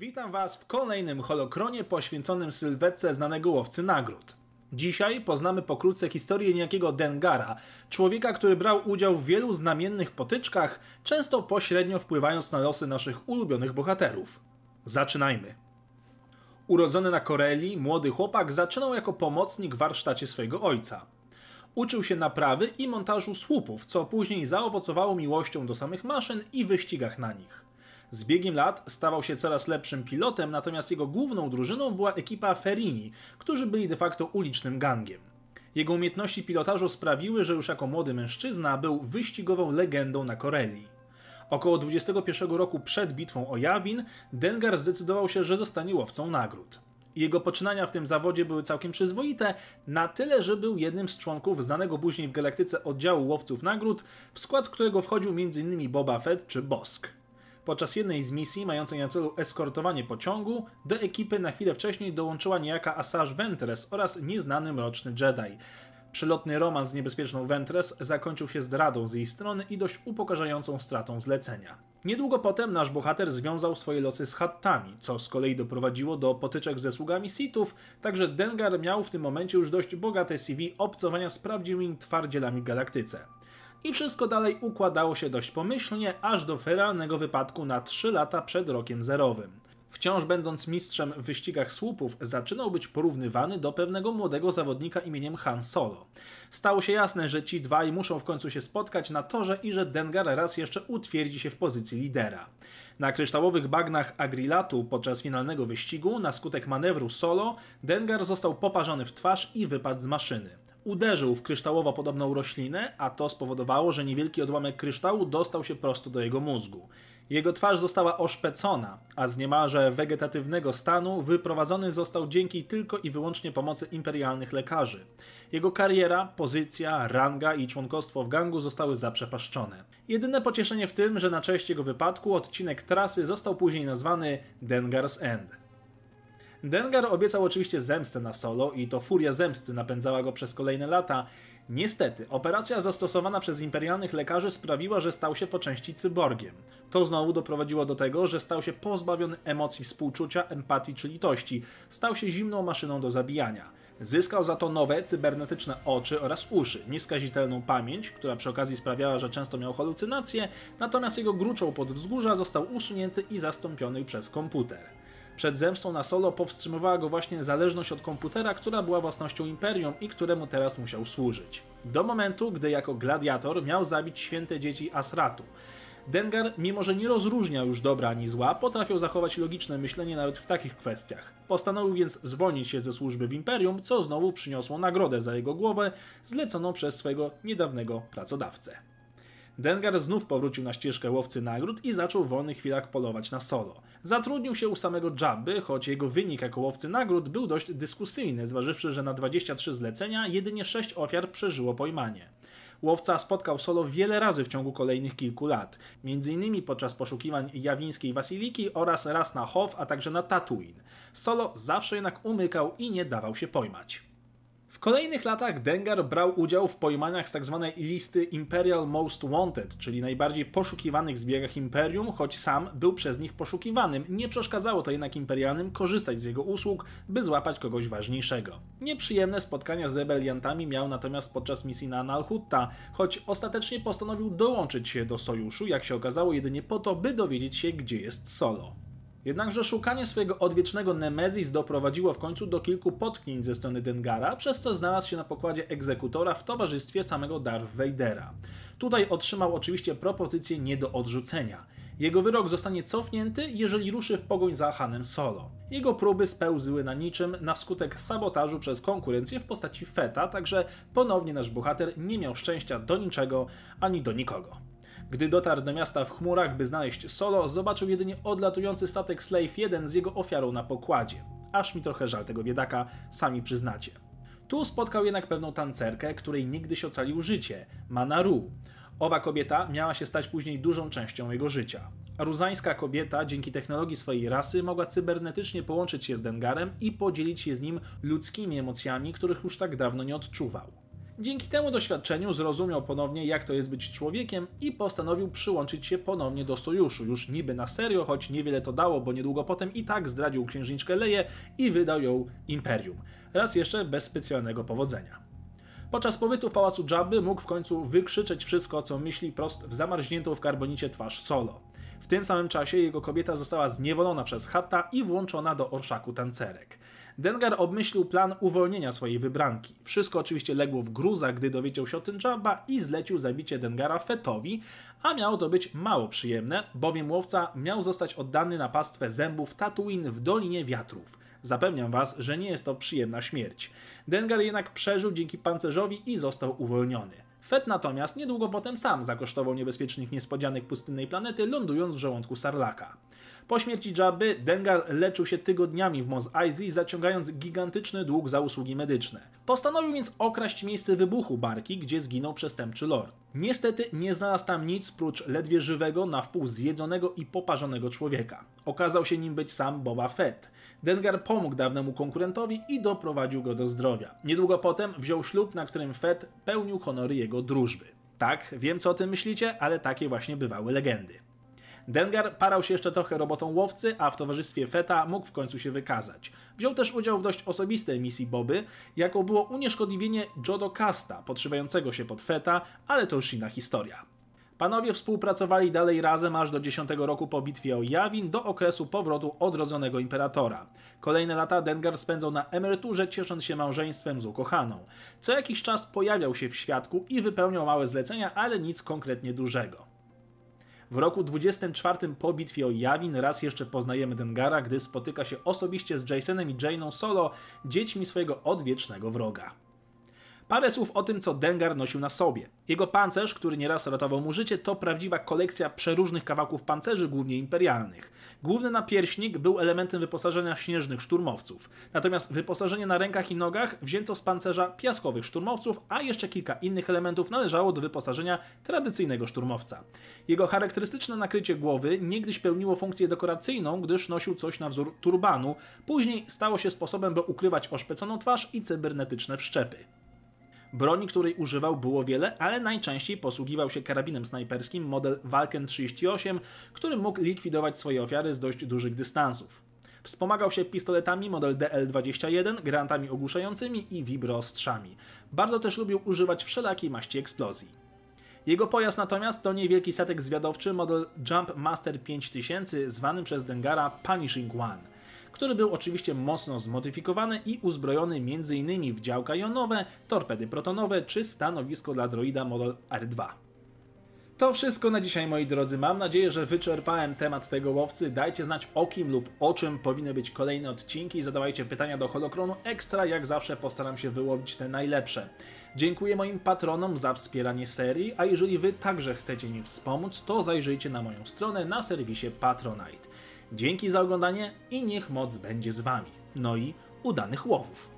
Witam Was w kolejnym holokronie poświęconym sylwetce znanego łowcy nagród. Dzisiaj poznamy pokrótce historię niejakiego Dengara, człowieka, który brał udział w wielu znamiennych potyczkach, często pośrednio wpływając na losy naszych ulubionych bohaterów. Zaczynajmy. Urodzony na Koreli, młody chłopak zaczynał jako pomocnik w warsztacie swojego ojca. Uczył się naprawy i montażu słupów, co później zaowocowało miłością do samych maszyn i wyścigach na nich. Z biegiem lat stawał się coraz lepszym pilotem, natomiast jego główną drużyną była ekipa Ferini, którzy byli de facto ulicznym gangiem. Jego umiejętności pilotażu sprawiły, że już jako młody mężczyzna był wyścigową legendą na Koreli. Około 21 roku przed bitwą o Jawin, Dengar zdecydował się, że zostanie łowcą nagród. Jego poczynania w tym zawodzie były całkiem przyzwoite, na tyle, że był jednym z członków znanego później w galaktyce oddziału łowców nagród, w skład którego wchodził m.in. Boba Fett czy Bosk. Podczas jednej z misji, mającej na celu eskortowanie pociągu, do ekipy na chwilę wcześniej dołączyła niejaka Asajj Ventress oraz nieznany mroczny Jedi. Przelotny romans z niebezpieczną Ventress zakończył się zdradą z jej strony i dość upokarzającą stratą zlecenia. Niedługo potem nasz bohater związał swoje losy z Hattami, co z kolei doprowadziło do potyczek ze sługami Sithów, także Dengar miał w tym momencie już dość bogate CV obcowania z prawdziwymi twardzielami galaktyce. I wszystko dalej układało się dość pomyślnie, aż do feralnego wypadku na 3 lata przed rokiem zerowym. Wciąż będąc mistrzem w wyścigach słupów, zaczynał być porównywany do pewnego młodego zawodnika imieniem Han Solo. Stało się jasne, że ci dwaj muszą w końcu się spotkać na torze i że Dengar raz jeszcze utwierdzi się w pozycji lidera. Na kryształowych bagnach Agrilatu podczas finalnego wyścigu, na skutek manewru Solo, Dengar został poparzony w twarz i wypadł z maszyny uderzył w kryształowo podobną roślinę, a to spowodowało, że niewielki odłamek kryształu dostał się prosto do jego mózgu. Jego twarz została oszpecona, a z niemalże wegetatywnego stanu wyprowadzony został dzięki tylko i wyłącznie pomocy imperialnych lekarzy. Jego kariera, pozycja, ranga i członkostwo w gangu zostały zaprzepaszczone. Jedyne pocieszenie w tym, że na cześć jego wypadku odcinek trasy został później nazwany Dengar's End. Dengar obiecał oczywiście zemstę na Solo i to furia zemsty napędzała go przez kolejne lata. Niestety, operacja zastosowana przez imperialnych lekarzy sprawiła, że stał się po części cyborgiem. To znowu doprowadziło do tego, że stał się pozbawiony emocji współczucia, empatii czy litości. Stał się zimną maszyną do zabijania. Zyskał za to nowe, cybernetyczne oczy oraz uszy, nieskazitelną pamięć, która przy okazji sprawiała, że często miał halucynacje, natomiast jego gruczoł pod wzgórza został usunięty i zastąpiony przez komputer. Przed zemstą na Solo powstrzymywała go właśnie zależność od komputera, która była własnością Imperium i któremu teraz musiał służyć. Do momentu, gdy jako gladiator miał zabić święte dzieci Asratu. Dengar, mimo że nie rozróżniał już dobra ani zła, potrafił zachować logiczne myślenie nawet w takich kwestiach. Postanowił więc zwolnić się ze służby w Imperium, co znowu przyniosło nagrodę za jego głowę, zleconą przez swojego niedawnego pracodawcę. Dengar znów powrócił na ścieżkę łowcy nagród i zaczął w wolnych chwilach polować na solo. Zatrudnił się u samego Jabby, choć jego wynik jako łowcy nagród był dość dyskusyjny, zważywszy, że na 23 zlecenia jedynie 6 ofiar przeżyło pojmanie. Łowca spotkał Solo wiele razy w ciągu kolejnych kilku lat, m.in. podczas poszukiwań jawińskiej Wasiliki oraz raz na Hof, a także na Tatooine. Solo zawsze jednak umykał i nie dawał się pojmać. W kolejnych latach Dengar brał udział w pojmaniach z tzw. Tak listy Imperial Most Wanted, czyli najbardziej poszukiwanych zbiegach Imperium, choć sam był przez nich poszukiwanym. Nie przeszkadzało to jednak Imperialnym korzystać z jego usług, by złapać kogoś ważniejszego. Nieprzyjemne spotkania z rebeliantami miał natomiast podczas misji na Nalhutta, choć ostatecznie postanowił dołączyć się do sojuszu, jak się okazało jedynie po to, by dowiedzieć się, gdzie jest Solo. Jednakże szukanie swojego odwiecznego Nemezis doprowadziło w końcu do kilku potknięć ze strony Dengara, przez co znalazł się na pokładzie egzekutora w towarzystwie samego Darth Vadera. Tutaj otrzymał oczywiście propozycję nie do odrzucenia. Jego wyrok zostanie cofnięty, jeżeli ruszy w pogoń za Hanem Solo. Jego próby spełzły na niczym na skutek sabotażu przez konkurencję w postaci Feta, także ponownie nasz bohater nie miał szczęścia do niczego ani do nikogo. Gdy dotarł do miasta w chmurach, by znaleźć Solo, zobaczył jedynie odlatujący statek Slave 1 z jego ofiarą na pokładzie. Aż mi trochę żal tego biedaka, sami przyznacie. Tu spotkał jednak pewną tancerkę, której niegdyś ocalił życie, Manaru. Owa kobieta miała się stać później dużą częścią jego życia. Ruzańska kobieta dzięki technologii swojej rasy mogła cybernetycznie połączyć się z Dengarem i podzielić się z nim ludzkimi emocjami, których już tak dawno nie odczuwał. Dzięki temu doświadczeniu zrozumiał ponownie, jak to jest być człowiekiem i postanowił przyłączyć się ponownie do sojuszu. Już niby na serio, choć niewiele to dało, bo niedługo potem i tak zdradził księżniczkę Leję i wydał ją imperium. Raz jeszcze bez specjalnego powodzenia. Podczas pobytu w pałacu Jabby mógł w końcu wykrzyczeć wszystko, co myśli prost w zamarzniętą w karbonicie twarz Solo. W tym samym czasie jego kobieta została zniewolona przez Hatta i włączona do orszaku tancerek. Dengar obmyślił plan uwolnienia swojej wybranki. Wszystko oczywiście legło w gruzach, gdy dowiedział się o tym Jabba i zlecił zabicie Dengara Fetowi, a miało to być mało przyjemne, bowiem łowca miał zostać oddany na pastwę zębów Tatooine w Dolinie Wiatrów. Zapewniam was, że nie jest to przyjemna śmierć. Dengar jednak przeżył dzięki pancerzowi i został uwolniony. Fett natomiast niedługo potem sam zakosztował niebezpiecznych niespodzianek pustynnej planety, lądując w żołądku Sarlaka. Po śmierci Jabby, Dengar leczył się tygodniami w Mos Eisley, zaciągając gigantyczny dług za usługi medyczne. Postanowił więc okraść miejsce wybuchu barki, gdzie zginął przestępczy lord. Niestety nie znalazł tam nic prócz ledwie żywego, na wpół zjedzonego i poparzonego człowieka. Okazał się nim być sam Boba Fett. Dengar pomógł dawnemu konkurentowi i doprowadził go do zdrowia. Niedługo potem wziął ślub, na którym Fett pełnił honory jego drużby. Tak, wiem co o tym myślicie, ale takie właśnie bywały legendy. Dengar parał się jeszcze trochę robotą łowcy, a w towarzystwie Feta mógł w końcu się wykazać. Wziął też udział w dość osobistej misji Boby, jaką było unieszkodliwienie Jodo Casta, podszywającego się pod Feta, ale to już inna historia. Panowie współpracowali dalej razem aż do 10 roku po bitwie o Jawin do okresu powrotu odrodzonego imperatora. Kolejne lata Dengar spędzał na emeryturze, ciesząc się małżeństwem z ukochaną. Co jakiś czas pojawiał się w świadku i wypełniał małe zlecenia, ale nic konkretnie dużego. W roku 24 po bitwie o Jawin raz jeszcze poznajemy Dengara, gdy spotyka się osobiście z Jasonem i Jane'ą Solo, dziećmi swojego odwiecznego wroga. Parę słów o tym, co Dengar nosił na sobie. Jego pancerz, który nieraz ratował mu życie, to prawdziwa kolekcja przeróżnych kawałków pancerzy, głównie imperialnych. Główny napierśnik był elementem wyposażenia śnieżnych szturmowców. Natomiast wyposażenie na rękach i nogach wzięto z pancerza piaskowych szturmowców, a jeszcze kilka innych elementów należało do wyposażenia tradycyjnego szturmowca. Jego charakterystyczne nakrycie głowy niegdyś pełniło funkcję dekoracyjną, gdyż nosił coś na wzór turbanu, później stało się sposobem, by ukrywać oszpeconą twarz i cybernetyczne wszczepy. Broni, której używał było wiele, ale najczęściej posługiwał się karabinem snajperskim model Valken 38, który mógł likwidować swoje ofiary z dość dużych dystansów. Wspomagał się pistoletami model DL-21, granatami ogłuszającymi i wibroostrzami. Bardzo też lubił używać wszelakiej maści eksplozji. Jego pojazd natomiast to niewielki statek zwiadowczy model Jump Master 5000 zwany przez Dengara Punishing One który był oczywiście mocno zmodyfikowany i uzbrojony m.in. w działka jonowe, torpedy protonowe czy stanowisko dla droida model R2. To wszystko na dzisiaj moi drodzy. Mam nadzieję, że wyczerpałem temat tego łowcy. Dajcie znać o kim lub o czym powinny być kolejne odcinki. Zadawajcie pytania do Holokronu Extra. Jak zawsze postaram się wyłowić te najlepsze. Dziękuję moim patronom za wspieranie serii, a jeżeli wy także chcecie mi wspomóc, to zajrzyjcie na moją stronę na serwisie Patronite. Dzięki za oglądanie i niech moc będzie z Wami. No i udanych łowów.